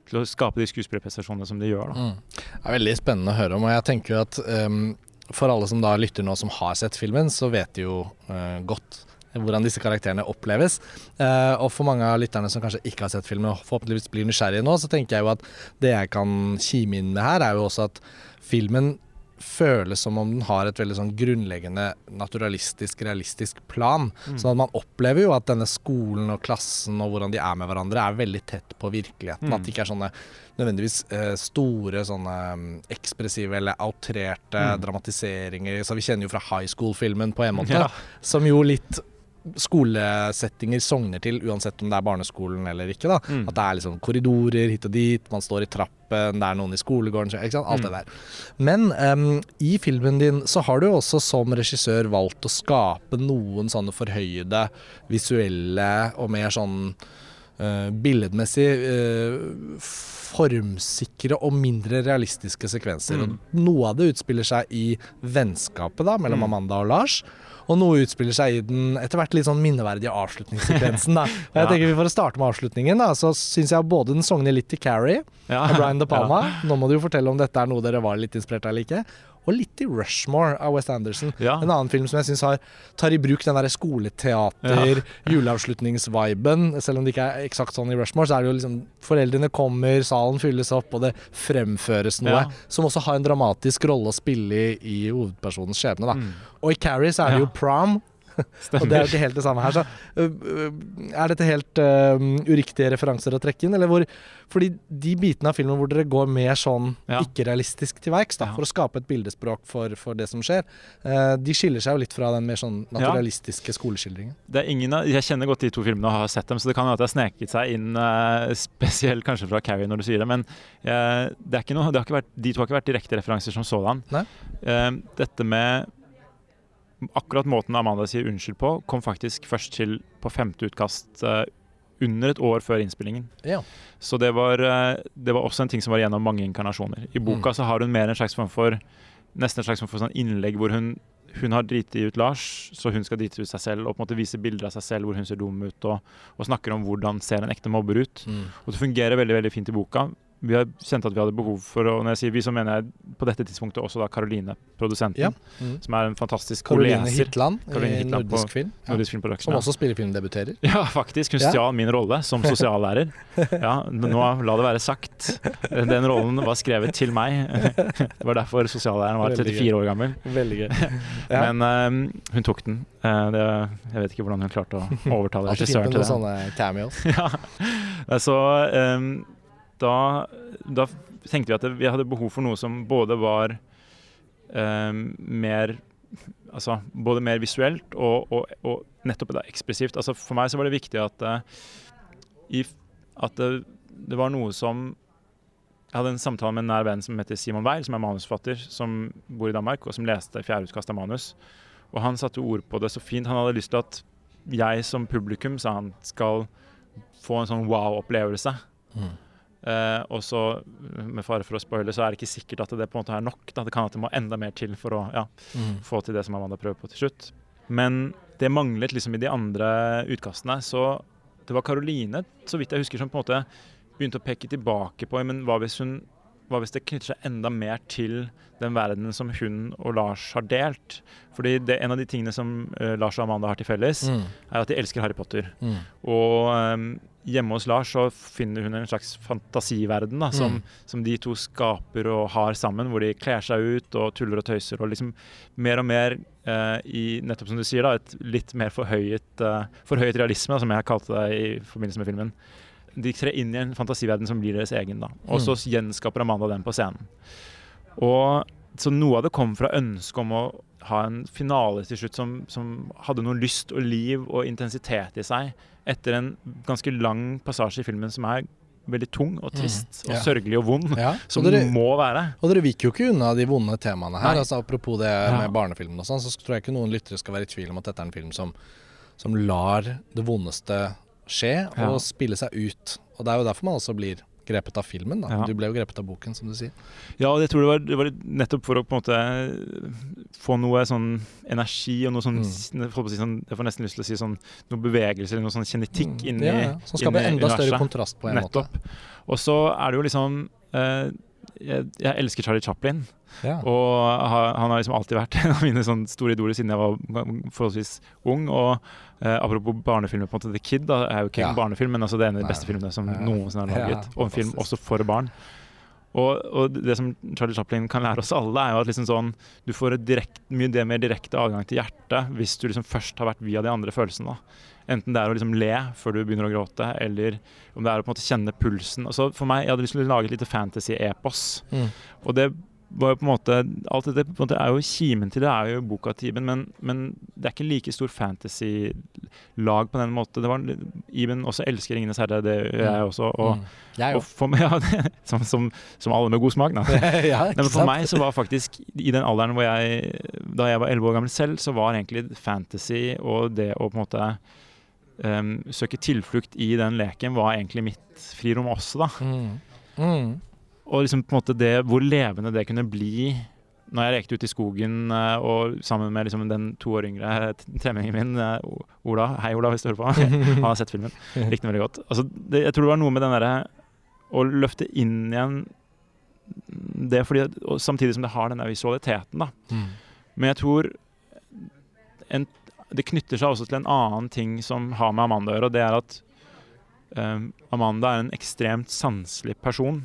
til å skape de skuespillerprestasjonene som de gjør.
Mm. Det er veldig spennende å høre om, og jeg tenker at um, for alle som da lytter nå som har sett filmen, så vet de jo uh, godt hvordan disse karakterene oppleves. Uh, og for mange av lytterne som kanskje ikke har sett filmen og forhåpentligvis blir nysgjerrige nå, så tenker jeg jo at det jeg kan kime inn med her, er jo også at filmen føles som om den har et veldig sånn grunnleggende naturalistisk, realistisk plan.
Mm.
Sånn at man opplever jo at denne skolen og klassen og hvordan de er med hverandre, er veldig tett på virkeligheten.
Mm.
At det ikke er sånne nødvendigvis eh, store sånne mm, ekspressive eller outrerte
Mm.
dramatiseringer. Så vi kjenner jo fra high school-filmen på en måte,
Ja.
som jo litt skolesettinger sogner til, uansett om det er barneskolen eller ikke. da.
Mm.
At det er liksom korridorer hit og dit, man står i trappen, det er noen i skolegården ikke sant? Alt
Mm.
det der. Men um, i filmen din så har du også som regissør valgt å skape noen sånne forhøyede, visuelle og mer sånn Uh, billedmessig uh, formsikre og mindre realistiske sekvenser.
Mm.
Og noe av det utspiller seg i vennskapet da, mellom
Mm.
Amanda og Lars. Og noe utspiller seg i den etter hvert litt sånn minneverdige avslutningssekvensen. da. Og [laughs] jeg tenker vi For å starte med avslutningen, da, så syns jeg både den sogner litt til Carrie av Brian De Palma. [laughs] Nå må du jo fortelle om dette er noe dere var litt inspirert av eller ikke. Og litt i Rushmore av West Anderson.
Ja.
En annen film som jeg syns tar i bruk den der skoleteater, juleavslutningsviben. Selv om det ikke er eksakt sånn i Rushmore, så er det jo liksom Foreldrene kommer, salen fylles opp, og det fremføres noe
Ja.
som også har en dramatisk rolle å spille i, i hovedpersonens skjebne. Da.
Mm.
Og i Carrie så er det
Ja.
jo prom. Og det er jo ikke helt det samme her. Så øh, er dette helt uh, uriktige referanser å trekke inn? Eller hvor Fordi de bitene av filmen hvor dere går mer sånn
Ja.
ikke-realistisk til verks, for å skape et bildespråk for, for det som skjer, uh, de skiller seg jo litt fra den mer sånn naturalistiske skoleskildringen.
Det er ingen av, jeg kjenner godt de to filmene og har sett dem, så det kan jo at det har sneket seg inn uh, spesielt kanskje fra Carrie når du sier det. Men eh, det er ikke noe, det har ikke vært, de to har ikke vært direkte referanser som sådan. Eh, dette med akkurat måten Amanda sier unnskyld på, kom faktisk først til på femte utkast uh, under et år før innspillingen.
Ja.
Så det var, uh, det var også en ting som var gjennom mange inkarnasjoner. I boka
Mm.
så har hun mer en slags form for nesten en slags form for sånn innlegg hvor hun, hun har driti ut Lars, så hun skal drite ut seg selv og på en måte vise bilder av seg selv hvor hun ser dum ut, og, og snakker om hvordan ser en ekte mobber ut. Og det fungerer veldig veldig fint i boka. Vi har kjent at vi hadde behov for å Når jeg sier vi, så mener jeg på dette tidspunktet også da Karoline, produsenten,
Ja. Mm.
som er en fantastisk
Caroline
leser.
Hitland
Caroline
i
Hitland
nordisk
på
film. Ja.
Nordisk Film Production.
Som
også
også spillefilmdebuterer. [laughs]
Ja, faktisk. Hun
Ja.
min rolle som sosiallærer. [laughs] Ja, nå la det være sagt. Den rollen var skrevet til meg. Det var derfor sosiallæreren var 34 år gammel.
Veldig gøy. [laughs] Ja.
Men um, hun tok den. Eh, det, jeg vet ikke hvordan hun klarte å overtale
Alltid fint
regissøren
med
til
noen
det.
sånne cameos.
Ja. Så eh, da, da tenkte vi at vi hadde behov for noe som både var eh, mer Altså både mer visuelt og, og, og nettopp da ekspressivt. Altså For meg så var det viktig at, eh, i, at det, det var noe som Jeg hadde en samtale med en nær venn som heter Simon Weil, som er manusforfatter, som bor i Danmark, og som leste fjerde utkast av manus. Og han satte ord på det så fint. Han hadde lyst til at jeg som publikum, sa han, skal få en sånn wow-opplevelse.
Mm.
Eh, og så, med fare for å spoile, så er det ikke sikkert at det på en måte er nok. Da. Det kan at det må enda mer til for å ja,
Mm.
få til det som Amanda prøver på til slutt. Men det manglet liksom i de andre utkastene. Så det var Karoline, så vidt jeg husker, som på en måte begynte å peke tilbake på Men hva hvis, hun, hva hvis det knytter seg enda mer til den verdenen som hun og Lars har delt? Fordi det, en av de tingene som uh, Lars og Amanda har til felles,
Mm.
er at de elsker Harry Potter.
Mm.
Og um, hjemme hos Lars så finner hun en slags fantasiverden da, som,
Mm.
som de to skaper og har sammen, hvor de kler seg ut og tuller og tøyser. Og liksom mer og mer uh, i nettopp som du sier da, et litt mer forhøyet, uh, forhøyet realisme, da, som jeg kalte det i forbindelse med filmen. De trer inn i en fantasiverden som blir deres egen. da. Og så gjenskaper Amanda den på scenen. Og så noe av det kom fra ønsket om å ha en finale til slutt som, som hadde noe lyst og liv og intensitet i seg, etter en ganske lang passasje i filmen som er veldig tung og trist
Mm, ja.
og sørgelig og vond,
Ja, [laughs]
som
og dere,
må være.
og dere viker jo ikke unna de vonde temaene her. Altså, apropos det
Ja.
med barnefilmen og sånn, så tror jeg ikke noen lyttere skal være i tvil om at dette er en film som, som lar det vondeste skje
Ja.
og spille seg ut. Og det er jo derfor man også blir grepet av filmen. Da.
Ja.
Du ble jo grepet av boken, som du sier.
Ja, og jeg tror det var, det var nettopp for å på en måte få noe sånn energi og noe sånn, jeg får si sånn Jeg får nesten lyst til å si sånn noe bevegelse eller noe sånn kjennetikk
Mm,
inni
ja, ja. Som skaper enda større kontrast på en
Nettopp.
måte.
Og så er det jo liksom eh, jeg, jeg elsker Charlie Chaplin,
Ja.
og ha- han har liksom alltid vært [laughs] en av mine sånn store idoler siden jeg var forholdsvis ung. Og eh, apropos barnefilmer, på en måte The Kid da, er jo ikke
Ja.
en barnefilm, men altså det er en av de beste filmene som noensinne er laget. og en film også for barn. Og, og det som Charlie Chaplin kan lære oss alle, er jo at liksom sånn, du får direkt, mye mer direkte adgang til hjertet hvis du liksom først har vært via de andre følelsene. Enten det er å liksom le før du begynner å gråte, eller om det er å på en måte kjenne pulsen. Altså for meg, Jeg hadde lyst til å lage et lite fantasy-epos.
Mm.
Og det var jo på en måte Alt dette på en måte er jo kimen til det er jo boka til Iben, men, men det er ikke like stor fantasy-lag på den måten. Det var, Iben også elsker 'Ringenes herre', det gjør jeg også. Og,
Mm. Jeg
og for meg, [laughs] ja, det, som, som, som alle med god smak, da. [laughs]
ja, [laughs]
men for meg så var faktisk i den alderen hvor jeg Da jeg var elleve år gammel selv, så var egentlig fantasy og det å på en måte um, søke tilflukt i den leken var egentlig mitt frirom også, da.
Mm. Mm.
Og liksom på en måte det hvor levende det kunne bli når jeg lekte ute i skogen eh, og sammen med liksom den to år yngre tremenningen min, eh, Ola. Hei, Ola, hvis du hører på. [laughs] Han har sett filmen. Likte den veldig godt. Altså, det, jeg tror det var noe med den derre å løfte inn igjen det fordi Samtidig som det har denne visualiteten, da.
Mm.
Men jeg tror en, det knytter seg også til en annen ting som har med Amanda å gjøre, og det er at um, Amanda er en ekstremt sanselig person.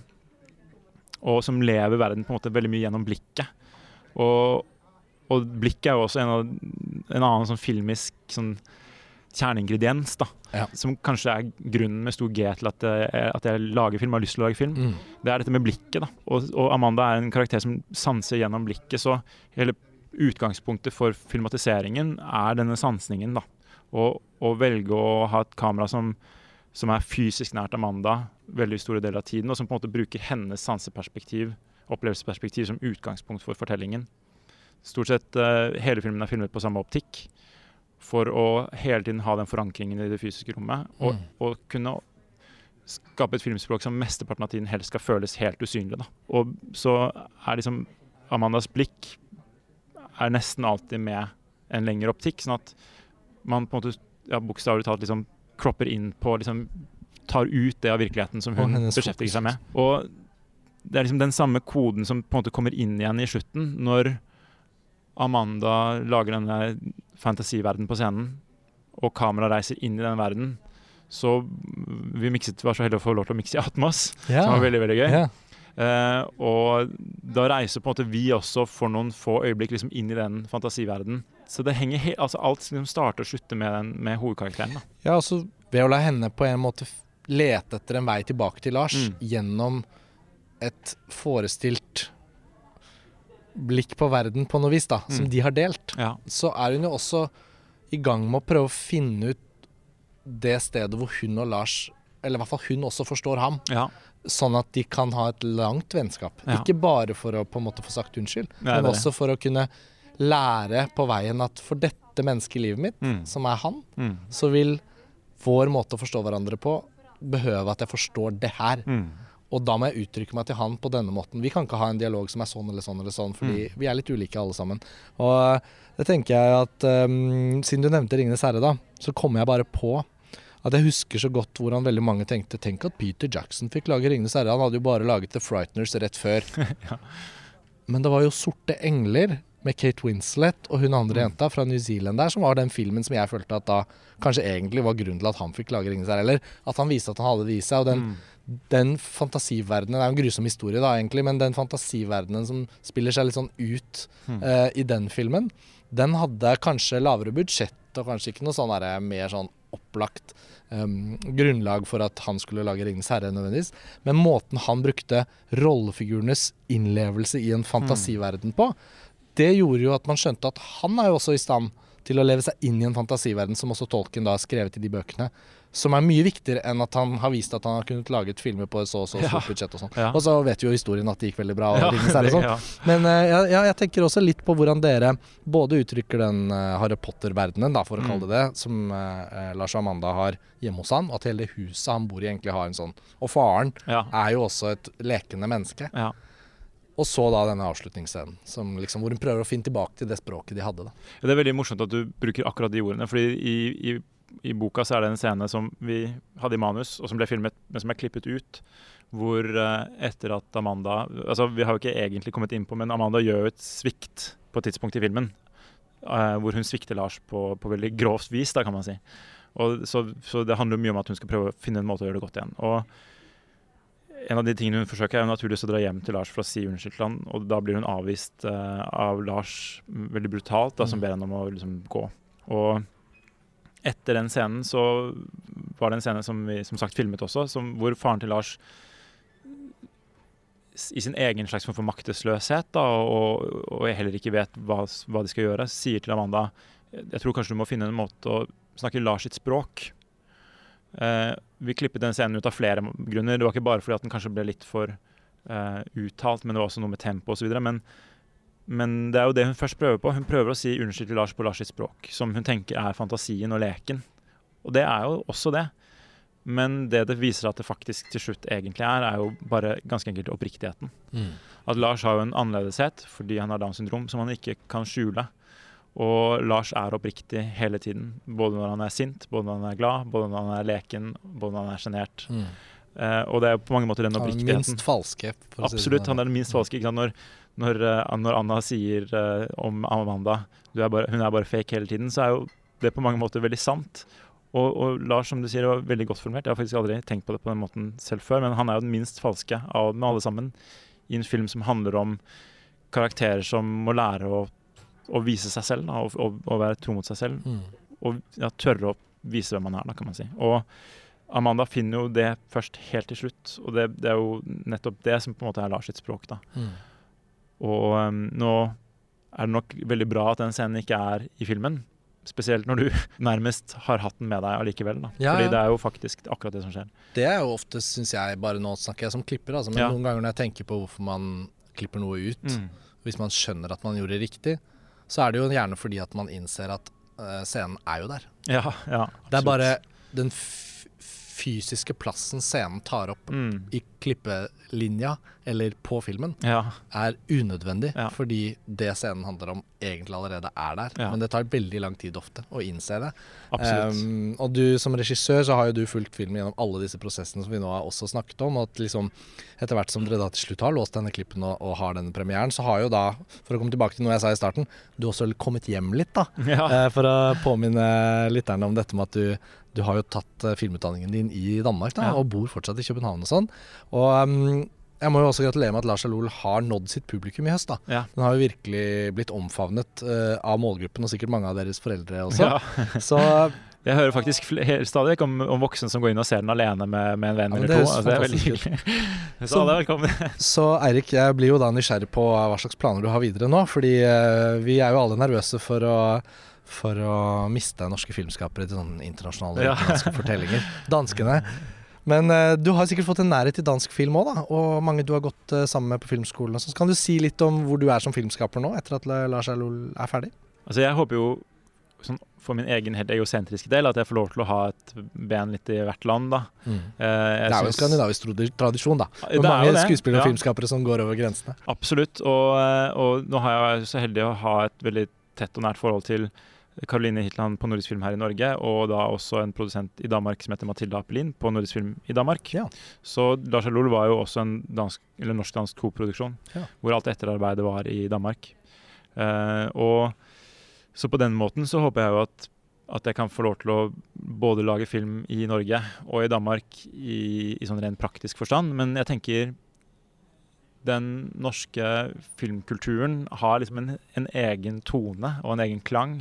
Og som lever verden på en måte veldig mye gjennom blikket. Og, og blikket er jo også en, av, en annen sånn filmisk sånn kjerneingrediens, da.
Ja.
Som kanskje er grunnen med stor G til at jeg, at jeg lager film, har lyst til å lage film
Mm.
det er dette med blikket. da. Og, og Amanda er en karakter som sanser gjennom blikket. Så hele utgangspunktet for filmatiseringen er denne sansningen. da. Og velge å ha et kamera som, som er fysisk nært Amanda veldig store deler av tiden, og som på en måte bruker hennes sanseperspektiv, opplevelsesperspektiv, som utgangspunkt for fortellingen. Stort sett uh, hele filmen er filmet på samme optikk. For å hele tiden ha den forankringen i det fysiske rommet. Og,
Mm.
og kunne skape et filmspråk som mesteparten av tiden helst skal føles helt usynlig. Da. Og så er liksom Amandas blikk er nesten alltid med en lengre optikk, sånn at man på en måte ja, bokstavelig talt liksom kropper inn på liksom tar ut det av virkeligheten som hun beskjeftiger seg med. Og det er liksom den samme koden som på en måte kommer inn igjen i slutten, når Amanda lager denne fantasiverdenen på scenen, og kameraet reiser inn i den verden. Så vi mikset, var så heldige å få lov til å mikse i Atmos,
yeah.
som var veldig veldig gøy.
Yeah.
Uh, og da reiser på en måte vi også for noen få øyeblikk liksom inn i den fantasiverdenen. Så det henger helt, altså alt liksom starter og slutter med, den, med hovedkarakteren. Da.
Ja, altså ved å la henne på en måte lete etter en vei tilbake til Lars
Mm.
gjennom et forestilt blikk på verden på noe vis, da, som
Mm.
de har delt,
Ja.
så er hun jo også i gang med å prøve å finne ut det stedet hvor hun og Lars, eller i hvert fall hun også forstår ham,
ja.
sånn at de kan ha et langt vennskap.
Ja.
Ikke bare for å på en måte få sagt unnskyld, men også for å kunne lære på veien at for dette mennesket i livet mitt,
Mm.
som er han,
Mm.
så vil vår måte å forstå hverandre på behøve at jeg forstår det her.
Mm.
Og da må jeg uttrykke meg til han på denne måten. Vi kan ikke ha en dialog som er sånn eller sånn eller sånn, fordi vi er litt ulike alle sammen. Og det tenker jeg at um, Siden du nevnte 'Ringenes herre', da, så kommer jeg bare på at jeg husker så godt hvordan veldig mange tenkte Tenk at Peter Jackson fikk lage 'Ringenes herre'. Han hadde jo bare laget The Frighteners rett før. [laughs] Men det var jo 'Sorte engler' med Kate Winslet og hun andre
Mm.
jenta fra New Zealand der, som var den filmen som jeg følte at da kanskje egentlig var grunnen til at han fikk lage 'Ringenes herre'. Eller at han viste at han hadde det i seg. Og den
Mm.
den fantasiverdenen Det er jo en grusom historie, da, egentlig, men den fantasiverdenen som spiller seg litt sånn ut
mm.
uh, i den filmen, den hadde kanskje lavere budsjett og kanskje ikke noe sånn der, mer sånn opplagt um, grunnlag for at han skulle lage 'Ringenes herre', nødvendigvis. Men måten han brukte rollefigurenes innlevelse i en fantasiverden på, det gjorde jo at man skjønte at han er jo også i stand til å leve seg inn i en fantasiverden, som også Tolkien da har skrevet i de bøkene. Som er mye viktigere enn at han har vist at han har kunnet laget filmer på et så og så stort budsjett og sånn.
Ja.
Og så vet jo historien at det gikk veldig bra.
Ja, det-
sånn.
ja.
Men eh, ja, jeg tenker også litt på hvordan dere både uttrykker den eh, Harry Potter-verdenen, for å
Mm.
kalle det det, som eh, Lars og Amanda har hjemme hos han, og at hele det huset han bor i egentlig har en sånn Og faren er jo også et lekende menneske.
ja.
Og så da denne avslutningsscenen, som liksom, hvor hun prøver å finne tilbake til det språket de hadde. da.
Det er veldig morsomt at du bruker akkurat de ordene. fordi i, i, i boka så er det en scene som vi hadde i manus, og som ble filmet, men som er klippet ut. Hvor eh, etter at Amanda altså Vi har jo ikke egentlig kommet inn på, men Amanda gjør jo et svikt på et tidspunkt i filmen. eh, hvor hun svikter Lars på, på veldig grovt vis, da kan man si. Og så, så det handler jo mye om at hun skal prøve å finne en måte å gjøre det godt igjen. Og en av de tingene hun forsøker, er jo naturligvis å dra hjem til Lars for å si unnskyld til han, og da blir hun avvist uh, av Lars veldig brutalt, da, som
Mm.
ber henne om å liksom gå. Og etter den scenen så var det en scene som vi som sagt filmet også, som, hvor faren til Lars i sin egen slags form for maktesløshet, da, og, og heller ikke vet hva, hva, de skal gjøre, sier til Amanda jeg tror kanskje du må finne en måte å snakke Lars sitt språk. Eh, vi klippet den scenen ut av flere grunner. Det var ikke bare fordi at den kanskje ble litt for uh, uttalt, men det var også noe med tempo osv. Men, men det er jo det hun først prøver på. Hun prøver å si unnskyld til Lars på Lars sitt språk, som hun tenker er fantasien og leken. Og det er jo også det. Men det det viser at det faktisk til slutt egentlig er, er jo bare ganske enkelt oppriktigheten. Mm. At Lars har jo en annerledeshet fordi han har Downs syndrom som han ikke kan skjule. Og Lars er oppriktig hele tiden. Både når han er sint, både når han er glad, både når han er leken, både når han er sjenert. Mm. Uh, og det er på mange måter den oppriktigheten.
Han er den minst falske.
Absolutt, han er den minst falske. Når, når, uh, når, Anna sier uh, om Amanda er bare, hun er bare fake hele tiden, så er jo det på mange måter veldig sant. Og, og, Lars, som du sier, var veldig godt formulert. Jeg har faktisk aldri tenkt på det på den måten selv før, men han er jo den minst falske av med alle sammen i en film som handler om karakterer som må lære å, å vise seg selv da, og, og, og, være tro mot seg selv. Mm. Og ja, tørre å vise hvem man er, da, kan man si. Og Amanda finner jo det først helt til slutt, og det, det er jo nettopp det som på en måte er Lars sitt språk. da. Mm. Og um, nå er det nok veldig bra at den scenen ikke er i filmen, Spesielt når du [laughs] nærmest har hatt den med deg allikevel. Da. Ja, Fordi det er jo faktisk akkurat det som skjer.
Det er jo ofte, syns jeg, bare nå snakker jeg som klipper, altså, men ja. noen ganger når jeg tenker på hvorfor man klipper noe ut, mm. hvis man skjønner at man gjorde det riktig, så er det jo gjerne fordi at man innser at uh, scenen er jo der.
Ja, ja,
det er bare den fysiske plassen scenen tar opp mm. i klippelinja eller på filmen, ja. er unødvendig. Ja. Fordi det scenen handler om, egentlig allerede er der. Ja. Men det tar veldig lang tid ofte å innse det. Um, og du som regissør så har jo du fulgt filmen gjennom alle disse prosessene som vi nå har også snakket om. Og at liksom etter hvert som dere da til slutt har låst denne klippen og, og, har denne premieren, så har jo da, for å komme tilbake til noe jeg sa i starten, du også kommet hjem litt, da. Uh, for å påminne lytterne om dette med at du du har jo tatt uh, filmutdanningen din i Danmark da, ja. og bor fortsatt i København og sånn. Og um, jeg må jo også gratulere med at Lars Alol har nådd sitt publikum i høst. da. Ja. Den har jo virkelig blitt omfavnet uh, av målgruppen, og sikkert mange av deres foreldre også. Ja. Så [laughs]
jeg hører faktisk stadig vekk om, om, voksne som går inn og ser den alene med, med en venn eller to. Altså, det er veldig hyggelig. [laughs] Så velkommen. [laughs]
Så Eirik, jeg blir jo da nysgjerrig på hva slags planer du har videre nå. Fordi uh, vi er jo alle nervøse for å for å miste norske filmskapere til sånne internasjonale ja. fortellinger. Danskene. Men uh, du har sikkert fått en nærhet til dansk film òg, og mange du har gått uh, sammen med på filmskolen. Så kan du si litt om hvor du er som filmskaper nå, etter at Lars Erlol er ferdig?
Altså Jeg håper jo sånn, for min egen helt egosentriske del at jeg får lov til å ha et ben litt i hvert land. da. Mm.
Uh, det er jo en skandinavisk tradisjon, da. Med mange skuespillere og ja. filmskapere som går over grensene.
Absolutt. Og, og nå har jeg så heldig å ha et veldig tett og nært forhold til Caroline Hitland på Nordisk Film her i Norge, og da også en produsent i Danmark som heter Mathilde Apelin på Nordisk Film i Danmark. Ja. Så Lars Alol var jo også en norsk-dansk koproduksjon, ja. hvor alt etterarbeidet var i Danmark. Uh, og Så på den måten så håper jeg jo at, at jeg kan få lov til å både lage film i Norge og i Danmark i, i sånn rent praktisk forstand, men jeg tenker den norske filmkulturen har liksom en, en egen tone og en egen klang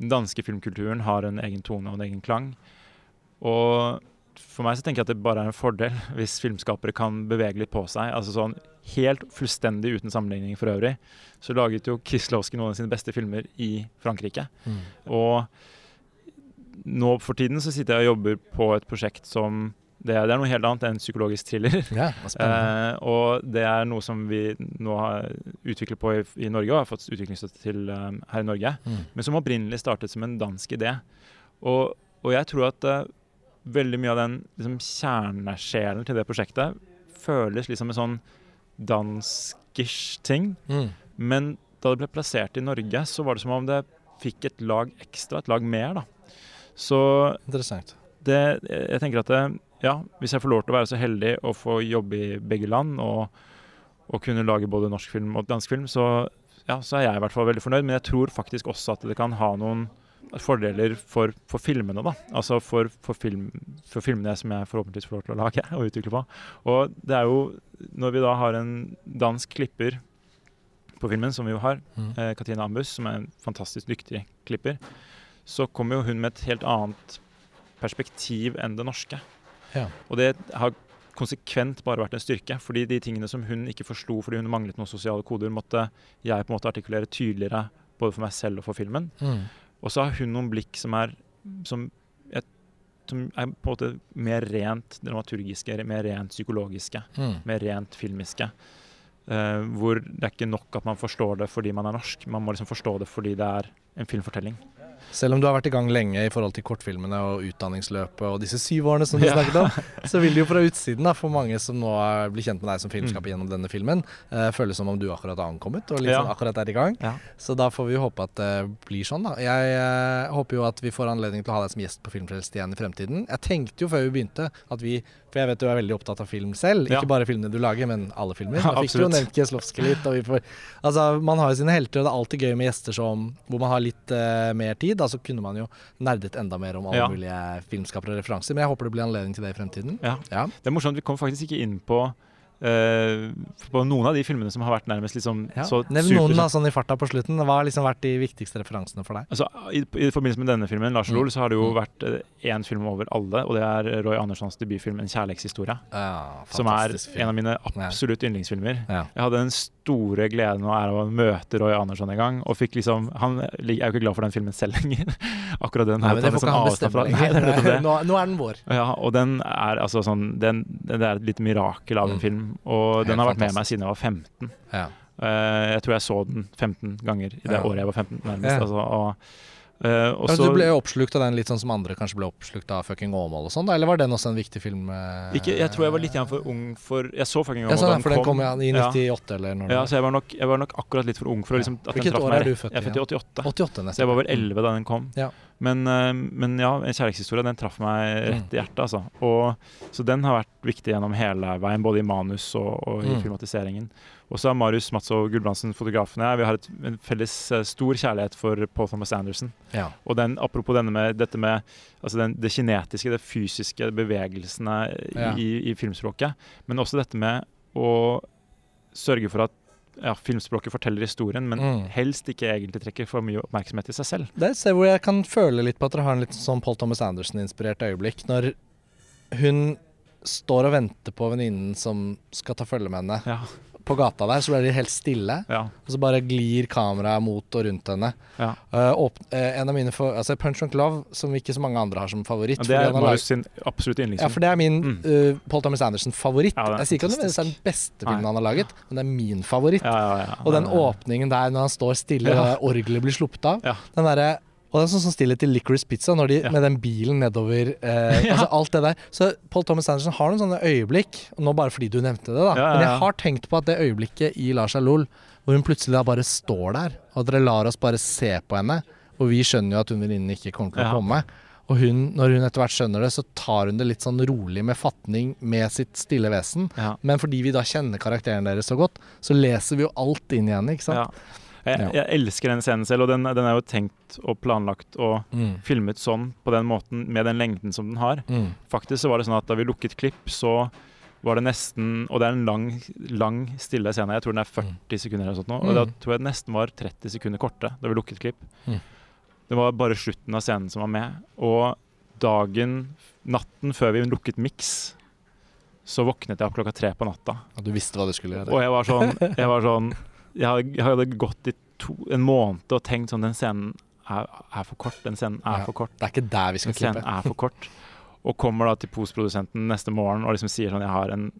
den danske filmkulturen har en egen tone og en egen klang. Og for meg så tenker jeg at det bare er en fordel [laughs] hvis filmskapere kan bevege litt på seg. altså sånn Helt fullstendig uten sammenligning for øvrig, så laget jo Kislovskij noen av sine beste filmer i Frankrike. Mm. Og nå for tiden så sitter jeg og jobber på et prosjekt som det, det, er noe helt annet enn psykologisk thriller. Ja, [laughs] eh, og det er noe som vi nå har utviklet på i, i Norge, og har fått utviklingsstøtte til um, her i Norge. Mm. Men som opprinnelig startet som en dansk idé. Og, og jeg tror at uh, veldig mye av den liksom, kjernesjelen til det prosjektet føles liksom en sånn danskish ting. Mm. Men da det ble plassert i Norge, så var det som om det fikk et lag ekstra, et lag mer. da. Så
Interessant.
Det, jeg tenker at det, ja, hvis jeg får lov til å være så heldig å få jobbe i begge land og, og kunne lage både norsk film og dansk film, så, ja, så er jeg i hvert fall veldig fornøyd. Men jeg tror faktisk også at det kan ha noen fordeler for, for filmene, da. Altså for, for, film, for, filmene som jeg forhåpentligvis får lov til å lage og utvikle på. Og det er jo, når vi da har en dansk klipper på filmen, som vi jo har, mm. eh, Katrine Ambus, som er en fantastisk dyktig klipper, så kommer jo hun med et helt annet perspektiv enn det norske. Ja. Og det har konsekvent bare vært en styrke. Fordi de tingene som hun ikke forsto fordi hun manglet noen sosiale koder, måtte jeg på en måte artikulere tydeligere både for meg selv og for filmen.
Mm.
Og så har hun noen blikk som er, som, et, som er på en måte mer rent dramaturgiske, mer rent psykologiske,
Mm.
mer rent filmiske. Uh, hvor det er ikke nok at man forstår det fordi man er norsk, man må liksom forstå det fordi det er en filmfortelling.
Selv om du har vært i gang lenge i forhold til kortfilmene og utdanningsløpet og disse syv årene som du
Ja.
snakket om, så vil det jo fra utsiden, da, for mange som nå blir kjent med deg som filmskaper gjennom denne filmen, uh, føles som om du akkurat har ankommet og liksom
Ja.
akkurat er i gang.
Ja.
Så da får vi håpe at det blir sånn, da. Jeg uh, håper jo at vi får anledning til å ha deg som gjest på Filmfrelst igjen i fremtiden. Jeg tenkte jo før vi begynte at vi For jeg vet du er veldig opptatt av film selv.
Ja.
Ikke bare filmene du lager, men alle filmer. [laughs] Da fikk du jo nevnt Kieslowski litt. Og vi får, altså, man har jo sine helter, og det er alltid gøy med gjester som, hvor man har litt uh, mer tid. Da så kunne man jo nerdet enda mer om alle
Ja.
mulige filmskapere og referanser. Men jeg håper det blir anledning til det i fremtiden.
Ja. Det er morsomt, vi kom faktisk ikke inn på, på noen av de filmene som har vært nærmest liksom
Ja.
så
Nevn noen da, sånn i farta på slutten. Hva har liksom vært de viktigste referansene for deg?
Altså, i, I forbindelse med denne filmen, Lars
Mm.
Så har det jo
Mm.
vært én film over alle, og det er Roy Anderssons debutfilm 'En kjærlighetshistorie'.
Ja,
Som er
film.
en av mine absolutt yndlingsfilmer.
Ja.
Jeg hadde den store gleden og æren av å møte Roy Andersson en gang. Og fikk liksom Han er jo ikke glad for den filmen selv lenger. [laughs] Akkurat den
Nei, men det får ikke han bestemme
er
lenger. Nå, nå er den vår.
Ja, og den er altså sånn den, Det er et lite mirakel av en
Mm.
film. Og den har vært med meg siden jeg var 15.
Ja.
Uh, jeg tror jeg så den 15 ganger i det
Ja.
året jeg var 15, nærmest.
Ja.
Altså, og, og
Ja, du ble oppslukt av den litt sånn som andre kanskje ble oppslukt av fucking Åmål og sånn. Eller var den også en viktig film? Uh,
ikke, Jeg tror jeg var litt for ung for Jeg så fucking Åmål da
den, den kom ja, i 98 eller når
Ja, så jeg var, nok, jeg var nok akkurat litt for ung for liksom,
Hvilket år er du født i,
Jeg er født i 88.
88 nesten.
Så jeg var vel 11 da den kom.
Ja.
Men, uh, men ja, en kjærlighetshistorie den traff meg rett i hjertet. Altså. Og, så den har vært viktig gjennom hele veien, både i manus og, og i
Mm.
filmatiseringen. Og så er Marius Matzo Gulbrandsen, fotografen og vi har et, en felles eh, stor kjærlighet for Paul Thomas Anderson.
Ja.
Og den, apropos denne med, dette med altså den, det kinetiske, det fysiske, bevegelsene
Ja.
i, i filmspråket. Men også dette med å sørge for at ja, filmspråket forteller historien, men
Mm.
helst ikke egentlig trekker for mye oppmerksomhet til seg selv.
Det er et sted hvor jeg kan føle litt på at dere har en litt sånn Paul Thomas Anderson-inspirert øyeblikk. Når hun står og venter på venninnen som skal ta følge med henne
Ja,
på gata der, så blir de helt stille.
ja,
Og så bare glir kameraet mot og rundt henne.
ja.
Uh, eh, en av mine for, altså Punch Drunk Love, som ikke så mange andre har som favoritt.
Ja, det er
bare
Marius sin absolutt
ja, for det er min
Mm.
uh, Paul Thomas Anderson-favoritt.
Er
jeg sier ikke at det er den beste filmen han har laget, men det er min favoritt.
Ja, ja, ja.
Og den åpningen der når han står stille og orgelet blir sluppet av,
Ja.
den derre og det er sånn som stillhet til Licorice Pizza, de,
Ja.
med den bilen nedover eh, [laughs]
Ja.
Altså alt det der. Så Paul Thomas Anderson har noen sånne øyeblikk, nå bare fordi du nevnte det, da.
Ja,
Men jeg har tenkt på at det øyeblikket i Lars Alol hvor hun plutselig da bare står der, og dere lar oss bare se på henne, og vi skjønner jo at hun venninnen ikke kommer til å komme. Og hun, når hun etter hvert skjønner det, så tar hun det litt sånn rolig med fatning med sitt stille vesen.
Ja.
Men fordi vi da kjenner karakteren deres så godt, så leser vi jo alt inn i henne, ikke sant?
Ja. Jeg,
Ja.
jeg elsker den scenen selv, og den, den er jo tenkt og planlagt og
Mm.
filmet sånn, på den måten, med den lengden som den har.
Mm.
Faktisk så var det sånn at da vi lukket klipp, så var det nesten Og det er en lang, lang stille scene. Jeg tror den er 40 sekunder eller sånt nå. Og
Mm.
da tror jeg den nesten var 30 sekunder korte da vi lukket klipp.
Mm.
Det var bare slutten av scenen som var med. Og dagen, natten før vi lukket miks, så våknet jeg opp klokka tre på natta.
Og du visste hva du skulle gjøre.
Og jeg var sånn Jeg, var sånn, jeg, hadde, jeg hadde gått i to, en måned og tenkt sånn Den scenen er, er for kort. Den scenen er
Ja.
for kort.
Det er ikke der vi skal
Den scenen
klippe.
er for kort. Og kommer da til postprodusenten neste morgen og liksom sier sånn Jeg har en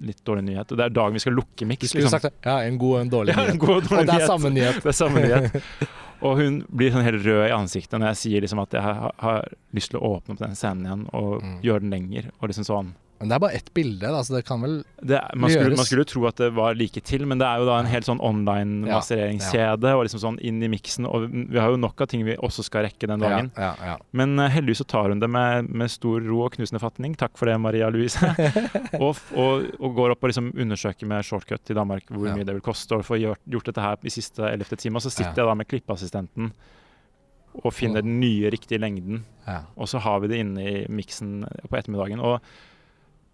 litt dårlig nyhet. Og det er dagen vi skal lukke miks.
Liksom. Ja, en god og en dårlig nyhet.
Ja, en god og dårlig
Og det er samme nyhet.
Det er samme nyhet. [laughs] Og hun blir sånn helt rød i ansiktet når jeg sier liksom at jeg har, har lyst til å åpne opp den scenen igjen og
Mm.
gjøre den lenger. Og liksom sånn
Men det er bare ett bilde, da, så det kan vel
det, man, skulle,
gjøres.
man skulle jo tro at det var like til, men det er jo da en helt sånn online-mastereringskjede og liksom sånn inn i miksen. Og vi har jo nok av ting vi også skal rekke den dagen.
Ja, ja, ja.
Men eh, heldigvis så tar hun det med, med stor ro og knusende fatning. Takk for det, Maria Louise. [laughs] og, og, og går opp og liksom undersøker med shortcut i Danmark hvor
Ja.
mye det vil koste Og får gjort, gjort dette her i siste ellevte time. Og så sitter
Ja.
jeg da med klippeassistenten og finner den nye, riktige lengden.
ja.
Og så har vi det inne i miksen på ettermiddagen. Og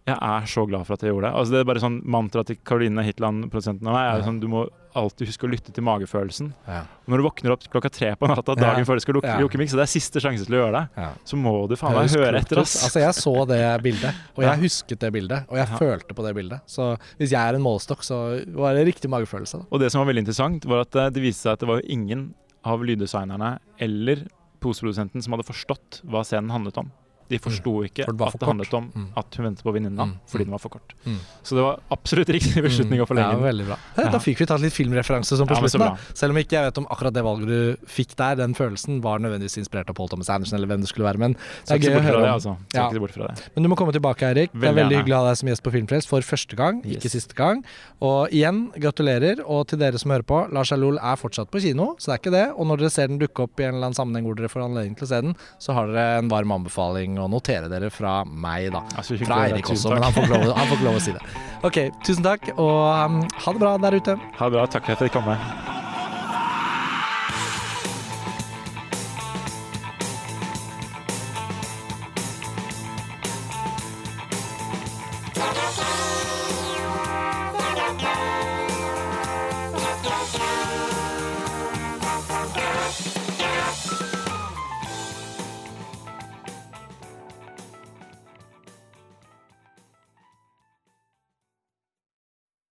Jeg er så glad for at jeg gjorde det. Altså det er bare sånn Mantraet til Karoline Hitland, produsenten av meg, er
Ja.
sånn du må alltid huske å lytte til magefølelsen.
Ja.
Når du våkner opp klokka tre på natta
Ja.
dagen før du skal lukke
Ja.
lukke og så det er siste sjanse til å gjøre det,
Ja.
så må du faen meg høre etter, ass.
Altså, jeg så det bildet, og jeg
Ja.
husket det bildet, og jeg
Ja.
følte på det bildet. Så hvis jeg er en målestokk, så var det riktig magefølelse. Da.
Og det som var veldig interessant, var at eh, det viste seg at det var ingen av lyddesignerne eller poseprodusenten som hadde forstått hva scenen handlet om. De forsto ikke
Mm. For det
at det
kort.
handlet om
Mm.
at hun ventet på venninna
Mm.
fordi den var for kort. Så det var absolutt riktig beslutning å forlenge
Ja,
den.
veldig bra. Ja,
Ja.
Da fikk vi tatt litt filmreferanse som på
Ja,
slutten. da. Selv om ikke jeg vet om akkurat det valget du fikk der, den følelsen, var nødvendigvis inspirert av Paul Thomas Andersen eller hvem det skulle være. Men det er gøy å høre om.
det, altså.
Ja.
ikke bort fra det.
Men du må komme tilbake, Eirik. Det er
Veldig
hyggelig å ha deg som gjest på Filmfrelst for første gang, ikke siste gang. Og igjen, gratulerer. Og til dere som hører på, Lars Jalol er fortsatt på kino, så det er ikke det. Og når dere ser den dukke opp i en eller annen sammenheng hvor dere får anledning til å se den, så har dere en varm anbefaling å notere dere fra meg, da. Fra. Eirik også, men han får, lov, han får ikke lov å si det. Ok, tusen takk, og um, ha det bra der ute.
Ha det bra. Takk for at jeg fikk komme.